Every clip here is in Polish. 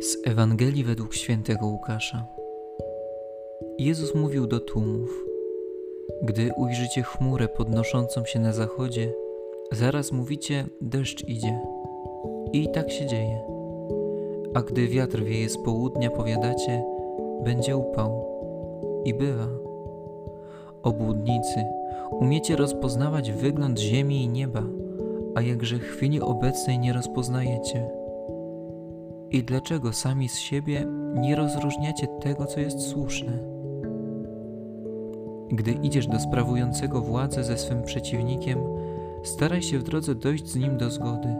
Z Ewangelii według świętego Łukasza. Jezus mówił do tłumów: Gdy ujrzycie chmurę podnoszącą się na zachodzie, zaraz mówicie: deszcz idzie. I tak się dzieje. A gdy wiatr wieje z południa, powiadacie: będzie upał. I bywa. Obłudnicy, umiecie rozpoznawać wygląd ziemi i nieba, a jakże chwili obecnej nie rozpoznajecie i dlaczego sami z siebie nie rozróżniacie tego, co jest słuszne? Gdy idziesz do sprawującego władzę ze swym przeciwnikiem, staraj się w drodze dojść z nim do zgody,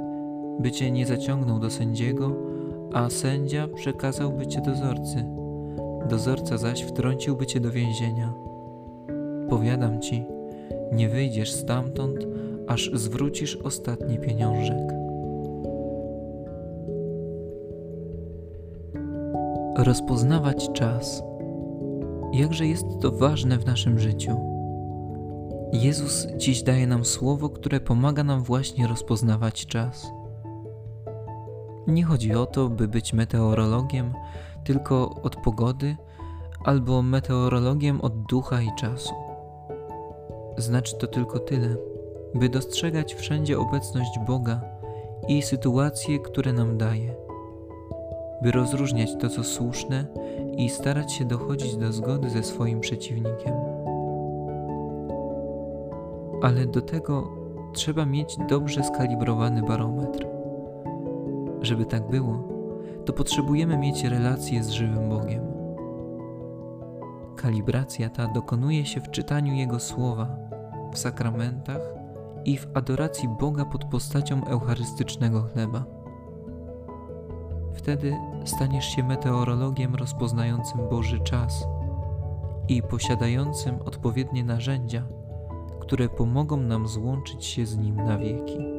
by cię nie zaciągnął do sędziego, a sędzia przekazałby cię dozorcy. Dozorca zaś wtrąciłby cię do więzienia. Powiadam ci, nie wyjdziesz stamtąd, aż zwrócisz ostatni pieniążek. Rozpoznawać czas. Jakże jest to ważne w naszym życiu. Jezus dziś daje nam słowo, które pomaga nam właśnie rozpoznawać czas. Nie chodzi o to, by być meteorologiem tylko od pogody, albo meteorologiem od ducha i czasu. Znaczy to tylko tyle, by dostrzegać wszędzie obecność Boga i sytuacje, które nam daje by rozróżniać to, co słuszne i starać się dochodzić do zgody ze swoim przeciwnikiem. Ale do tego trzeba mieć dobrze skalibrowany barometr. Żeby tak było, to potrzebujemy mieć relację z żywym Bogiem. Kalibracja ta dokonuje się w czytaniu Jego słowa, w sakramentach i w adoracji Boga pod postacią eucharystycznego chleba. Wtedy staniesz się meteorologiem rozpoznającym Boży czas i posiadającym odpowiednie narzędzia, które pomogą nam złączyć się z Nim na wieki.